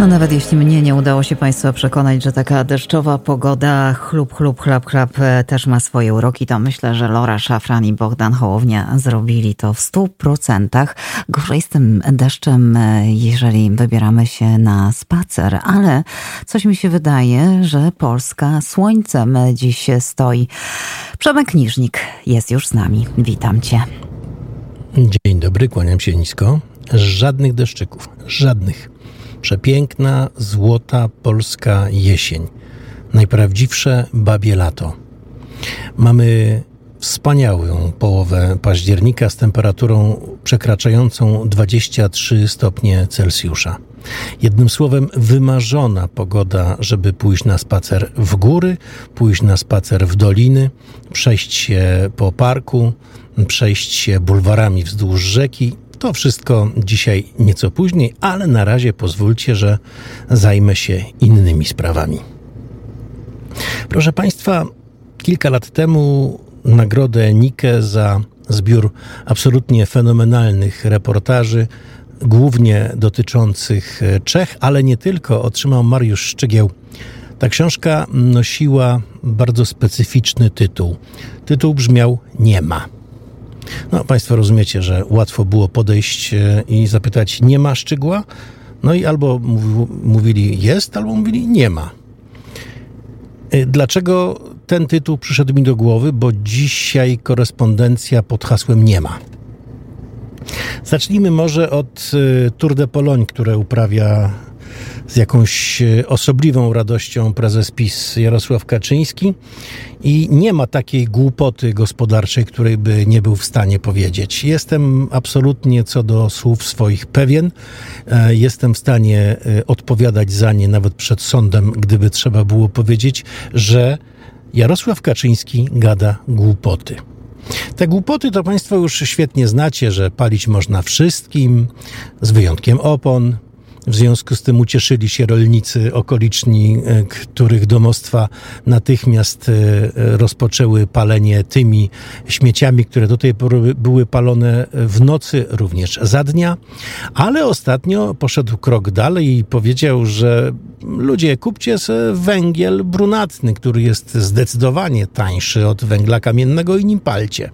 No nawet jeśli mnie nie udało się Państwa przekonać, że taka deszczowa pogoda, chlub, chlub, chlap, chlap e, też ma swoje uroki, to myślę, że Lora Szafran i Bogdan Hołownia zrobili to w stu procentach. Gorzej z tym deszczem, e, jeżeli wybieramy się na spacer, ale coś mi się wydaje, że Polska słońcem dziś stoi. Przemek Niżnik jest już z nami. Witam Cię. Dzień dobry, kłaniam się nisko. Żadnych deszczyków, żadnych. Przepiękna, złota polska jesień. Najprawdziwsze babie lato. Mamy wspaniałą połowę października z temperaturą przekraczającą 23 stopnie Celsjusza. Jednym słowem, wymarzona pogoda, żeby pójść na spacer w góry, pójść na spacer w doliny, przejść się po parku, przejść się bulwarami wzdłuż rzeki to wszystko dzisiaj nieco później, ale na razie pozwólcie, że zajmę się innymi sprawami. Proszę Państwa, kilka lat temu nagrodę Nike za zbiór absolutnie fenomenalnych reportaży, głównie dotyczących Czech, ale nie tylko, otrzymał Mariusz Szczygieł. Ta książka nosiła bardzo specyficzny tytuł. Tytuł brzmiał Nie ma. No, Państwo rozumiecie, że łatwo było podejść e, i zapytać, nie ma szczygła? No i albo mówili jest, albo mówili nie ma. E, dlaczego ten tytuł przyszedł mi do głowy? Bo dzisiaj korespondencja pod hasłem nie ma. Zacznijmy może od e, Tour de Pologne, które uprawia z jakąś e, osobliwą radością prezes PiS Jarosław Kaczyński i nie ma takiej głupoty gospodarczej, której by nie był w stanie powiedzieć. Jestem absolutnie co do słów swoich pewien. E, jestem w stanie e, odpowiadać za nie nawet przed sądem, gdyby trzeba było powiedzieć, że Jarosław Kaczyński gada głupoty. Te głupoty to Państwo już świetnie znacie, że palić można wszystkim, z wyjątkiem opon, w związku z tym ucieszyli się rolnicy okoliczni, e, których domostwa natychmiast e, rozpoczęły palenie tymi śmieciami, które do tej pory były palone w nocy, również za dnia. Ale ostatnio poszedł krok dalej i powiedział, że ludzie, kupcie węgiel brunatny, który jest zdecydowanie tańszy od węgla kamiennego i nim palcie.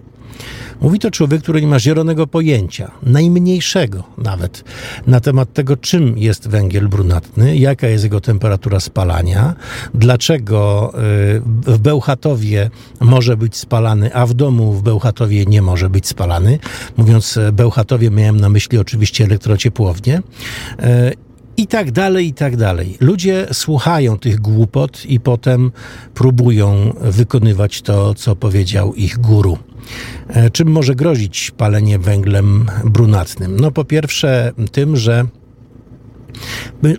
Mówi to człowiek, który nie ma zielonego pojęcia, najmniejszego nawet, na temat tego, czym jest węgiel brunatny, jaka jest jego temperatura spalania, dlaczego y, w Bełchatowie może być spalany, a w domu w Bełchatowie nie może być spalany. Mówiąc Bełchatowie, miałem na myśli oczywiście elektrociepłownię y, i tak dalej, i tak dalej. Ludzie słuchają tych głupot i potem próbują wykonywać to, co powiedział ich guru. E, czym może grozić palenie węglem brunatnym? No po pierwsze tym, że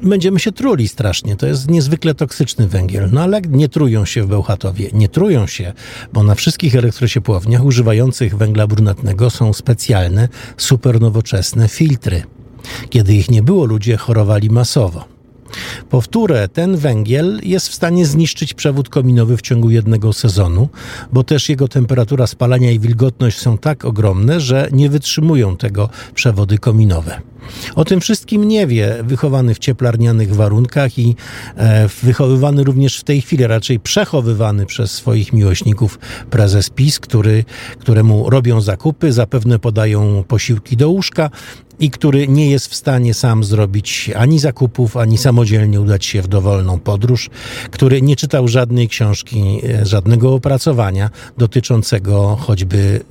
będziemy się truli strasznie. To jest niezwykle toksyczny węgiel. No ale nie trują się w Bełchatowie. Nie trują się, bo na wszystkich elektrociepłowniach używających węgla brunatnego są specjalne, super nowoczesne filtry. Kiedy ich nie było, ludzie chorowali masowo. Powtórę, ten węgiel jest w stanie zniszczyć przewód kominowy w ciągu jednego sezonu, bo też jego temperatura spalania i wilgotność są tak ogromne, że nie wytrzymują tego przewody kominowe. O tym wszystkim nie wie wychowany w cieplarnianych warunkach i e, wychowywany również w tej chwili, raczej przechowywany przez swoich miłośników prezes PiS, który, któremu robią zakupy, zapewne podają posiłki do łóżka, i który nie jest w stanie sam zrobić ani zakupów, ani samodzielnie udać się w dowolną podróż, który nie czytał żadnej książki, e, żadnego opracowania dotyczącego choćby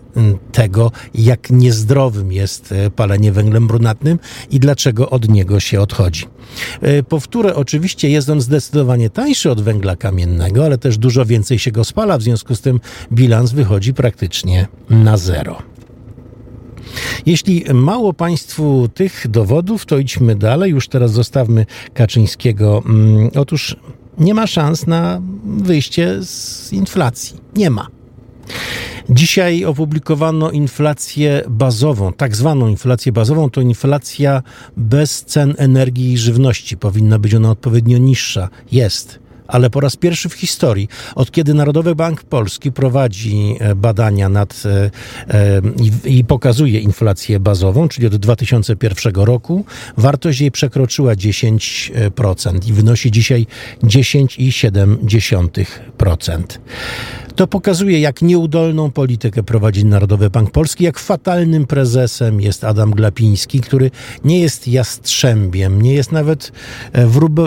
tego, jak niezdrowym jest e, palenie węglem brunatnym i dlaczego od niego się odchodzi. E, powtórę, oczywiście jest on zdecydowanie tańszy od węgla kamiennego, ale też dużo więcej się go spala, w związku z tym bilans wychodzi praktycznie na zero. Jeśli mało Państwu tych dowodów, to idźmy dalej. Już teraz zostawmy Kaczyńskiego. Mm, otóż nie ma szans na wyjście z inflacji. Nie ma. Dzisiaj opublikowano inflację bazową, tak zwaną inflację bazową. To inflacja bez cen energii i żywności. Powinna być ona odpowiednio niższa. Jest ale po raz pierwszy w historii, od kiedy Narodowy Bank Polski prowadzi e, badania nad e, e, i, i pokazuje inflację bazową, czyli od 2001 roku, wartość jej przekroczyła 10% i wynosi dzisiaj 10,7%. To pokazuje, jak nieudolną politykę prowadzi Narodowy Bank Polski, jak fatalnym prezesem jest Adam Glapiński, który nie jest jastrzębiem, nie jest nawet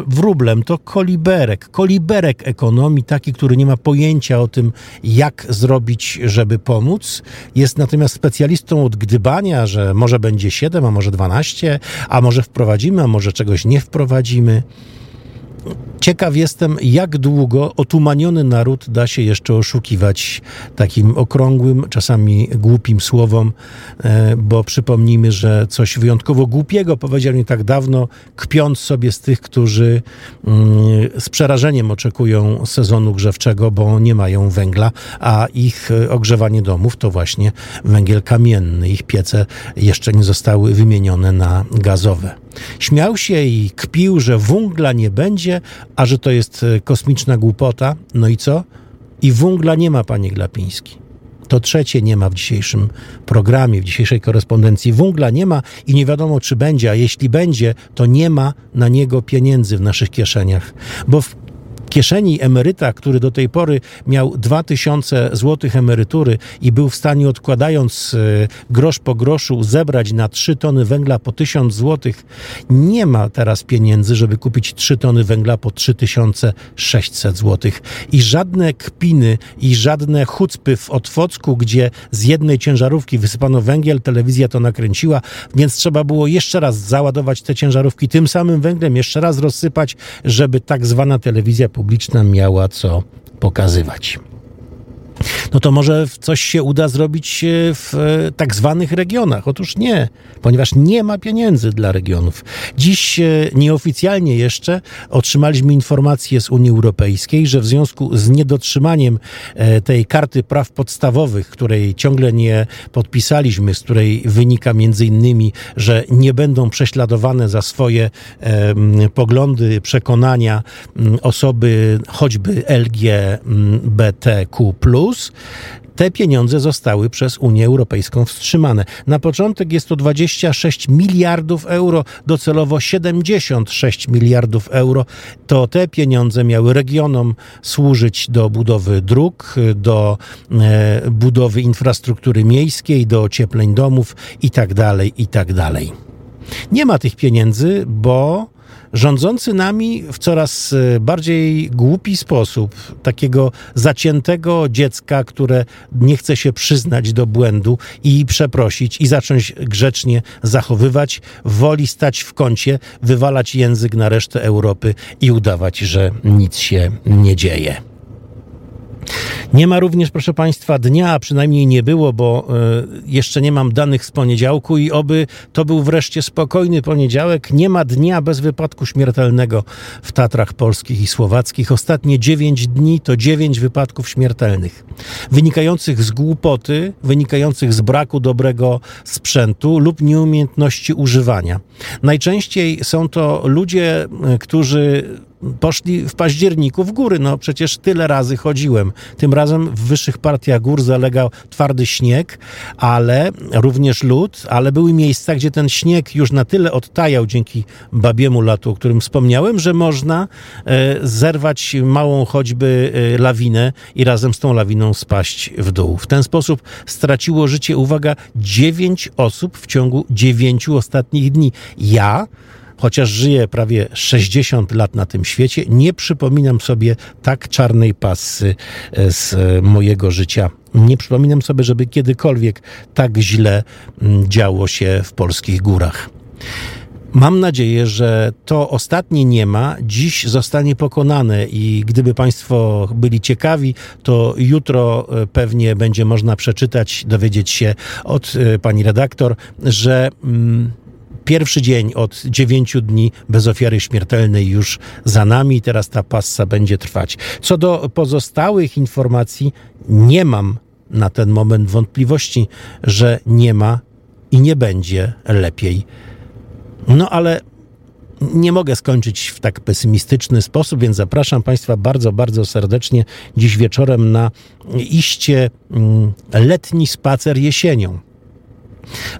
wróblem, to koliberek, koliberek ekonomii, taki, który nie ma pojęcia o tym, jak zrobić, żeby pomóc. Jest natomiast specjalistą od gdybania, że może będzie 7, a może 12, a może wprowadzimy, a może czegoś nie wprowadzimy. Ciekaw jestem, jak długo otumaniony naród da się jeszcze oszukiwać takim okrągłym, czasami głupim słowom, e, bo przypomnijmy, że coś wyjątkowo głupiego powiedział nie tak dawno, kpiąc sobie z tych, którzy mm, z przerażeniem oczekują sezonu grzewczego, bo nie mają węgla, a ich ogrzewanie domów to właśnie węgiel kamienny. Ich piece jeszcze nie zostały wymienione na gazowe. Śmiał się i kpił, że węgla nie będzie, a że to jest e, kosmiczna głupota. No i co? I węgla nie ma, panie Glapiński. To trzecie nie ma w dzisiejszym programie, w dzisiejszej korespondencji. Węgla nie ma i nie wiadomo, czy będzie, a jeśli będzie, to nie ma na niego pieniędzy w naszych kieszeniach. Bo w kieszeni emeryta, który do tej pory miał 2000 złotych emerytury i był w stanie odkładając e, grosz po groszu zebrać na 3 tony węgla po 1000 złotych, nie ma teraz pieniędzy, żeby kupić 3 tony węgla po 3600 złotych. I żadne kpiny i żadne chucpy w Otwocku, gdzie z jednej ciężarówki wysypano węgiel, telewizja to nakręciła, więc trzeba było jeszcze raz załadować te ciężarówki tym samym węglem, jeszcze raz rozsypać, żeby tak zwana telewizja publiczna miała co pokazywać no to może coś się uda zrobić e, w e, tak zwanych regionach. Otóż nie, ponieważ nie ma pieniędzy dla regionów. Dziś e, nieoficjalnie jeszcze otrzymaliśmy informację z Unii Europejskiej, że w związku z niedotrzymaniem tej karty praw podstawowych, której ciągle nie podpisaliśmy, z której wynika między innymi, że nie będą prześladowane za swoje poglądy, przekonania osoby choćby LGBTQ, te pieniądze zostały przez Unię Europejską wstrzymane. Na początek jest to 26 miliardów euro, docelowo 76 miliardów euro. To te pieniądze miały regionom służyć do budowy dróg, do e, budowy infrastruktury miejskiej, do ociepleń domów itd. Tak itd. Tak Nie ma tych pieniędzy, bo rządzący nami w coraz e, bardziej głupi sposób, takiego zaciętego dziecka, które nie chce się przyznać do błędu i przeprosić i zacząć grzecznie zachowywać, woli stać w kącie, wywalać język na resztę Europy i udawać, że nic się nie dzieje. Nie ma również, proszę Państwa, dnia, a przynajmniej nie było, bo e, jeszcze nie mam danych z poniedziałku i oby to był wreszcie spokojny poniedziałek. Nie ma dnia bez wypadku śmiertelnego w Tatrach polskich i słowackich. Ostatnie 9 dni to 9 wypadków śmiertelnych, wynikających z głupoty, wynikających z braku dobrego sprzętu lub nieumiejętności używania. Najczęściej są to ludzie, e, którzy poszli w październiku w góry. No przecież tyle razy chodziłem. Tym razem w wyższych partiach gór zalegał twardy śnieg, ale również lód, ale były miejsca, gdzie ten śnieg już na tyle odtajał dzięki babiemu latu, o którym wspomniałem, że można e, zerwać małą choćby e, lawinę i razem z tą lawiną spaść w dół. W ten sposób straciło życie, uwaga, dziewięć osób w ciągu dziewięciu ostatnich dni. Ja chociaż żyję prawie 60 lat na tym świecie, nie przypominam sobie tak czarnej pasy e, z mojego życia. Nie przypominam sobie, żeby kiedykolwiek tak źle mm, działo się w polskich górach. Mam nadzieję, że to ostatnie nie ma dziś zostanie pokonane i gdyby Państwo byli ciekawi, to jutro e, pewnie będzie można przeczytać, dowiedzieć się od e, pani redaktor, że. Mm, Pierwszy dzień od dziewięciu dni bez ofiary śmiertelnej już za nami, teraz ta passa będzie trwać. Co do pozostałych informacji, nie mam na ten moment wątpliwości, że nie ma i nie będzie lepiej. No ale nie mogę skończyć w tak pesymistyczny sposób, więc zapraszam Państwa bardzo, bardzo serdecznie dziś wieczorem na iście mm, letni spacer jesienią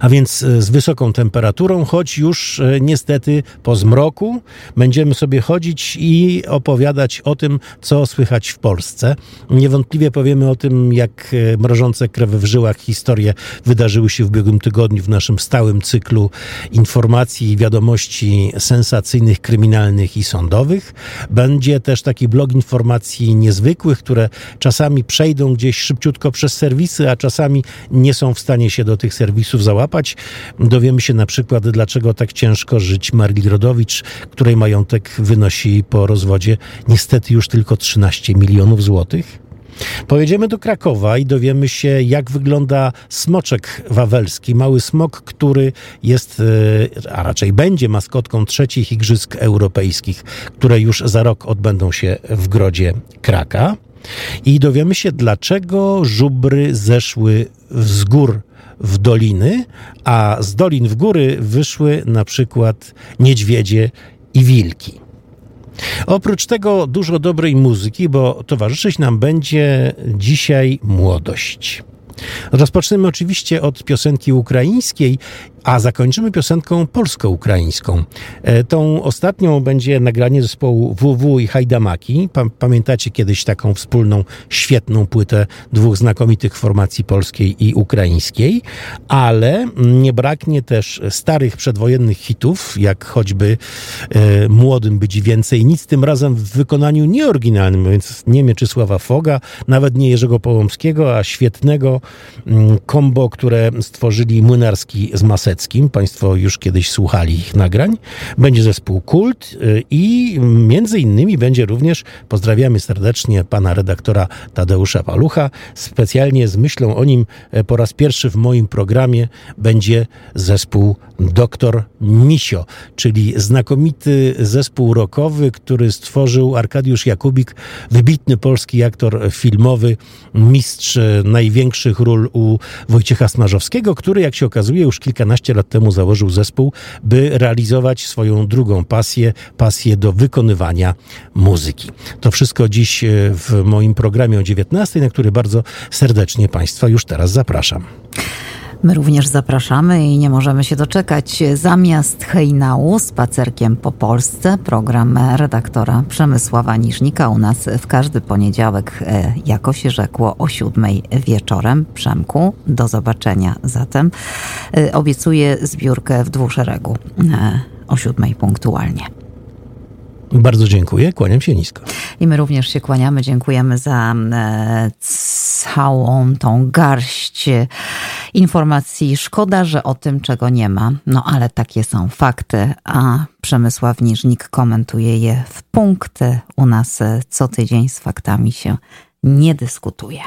a więc e, z wysoką temperaturą, choć już e, niestety po zmroku będziemy sobie chodzić i opowiadać o tym, co słychać w Polsce. Niewątpliwie powiemy o tym, jak e, mrożące krew w żyłach historie wydarzyły się w ubiegłym tygodniu w naszym stałym cyklu informacji i wiadomości sensacyjnych, kryminalnych i sądowych. Będzie też taki blog informacji niezwykłych, które czasami przejdą gdzieś szybciutko przez serwisy, a czasami nie są w stanie się do tych serwisów załapać. Dowiemy się na przykład, dlaczego tak ciężko żyć Marli Rodowicz, której majątek wynosi po rozwodzie niestety już tylko 13 milionów złotych. Pojedziemy do Krakowa i dowiemy się, jak wygląda smoczek wawelski, mały smok, który jest, e, a raczej będzie maskotką trzecich Igrzysk Europejskich, które już za rok odbędą się w Grodzie Kraka. I dowiemy się, dlaczego żubry zeszły z gór w doliny, a z dolin w góry wyszły na przykład niedźwiedzie i wilki. Oprócz tego dużo dobrej muzyki, bo towarzyszyć nam będzie dzisiaj młodość. Rozpoczniemy oczywiście od piosenki ukraińskiej a zakończymy piosenką polsko-ukraińską. E, tą ostatnią będzie nagranie zespołu WW i Hajdamaki. Pamiętacie kiedyś taką wspólną, świetną płytę dwóch znakomitych formacji polskiej i ukraińskiej, ale nie braknie też starych przedwojennych hitów, jak choćby e, Młodym być więcej nic, tym razem w wykonaniu nieoryginalnym, więc nie Mieczysława Foga, nawet nie Jerzego Połomskiego, a świetnego kombo, mm, które stworzyli Młynarski z Masy Państwo już kiedyś słuchali ich nagrań. Będzie zespół Kult y, i między innymi będzie również, pozdrawiamy serdecznie pana redaktora Tadeusza Palucha, specjalnie z myślą o nim e, po raz pierwszy w moim programie będzie zespół Doktor Misio, czyli znakomity zespół rockowy, który stworzył Arkadiusz Jakubik, wybitny polski aktor filmowy, mistrz największych ról u Wojciecha Smarzowskiego, który jak się okazuje już kilkanaście 15 lat temu założył zespół, by realizować swoją drugą pasję, pasję do wykonywania muzyki. To wszystko dziś e, w moim programie o 19, na który bardzo serdecznie Państwa już teraz zapraszam. My również zapraszamy i nie możemy się doczekać. Zamiast hejnału spacerkiem po Polsce, program redaktora Przemysława Niżnika u nas w każdy poniedziałek, e, jako się rzekło, o siódmej wieczorem. Przemku, do zobaczenia zatem. E, obiecuję zbiórkę w dwuszeregu e, o siódmej punktualnie. Bardzo dziękuję, kłaniam się nisko. I my również się kłaniamy, dziękujemy za e, całą tą garść informacji. Szkoda, że o tym, czego nie ma, no ale takie są fakty, a Przemysław Niżnik komentuje je w punkty. U nas co tydzień z faktami się nie dyskutuje.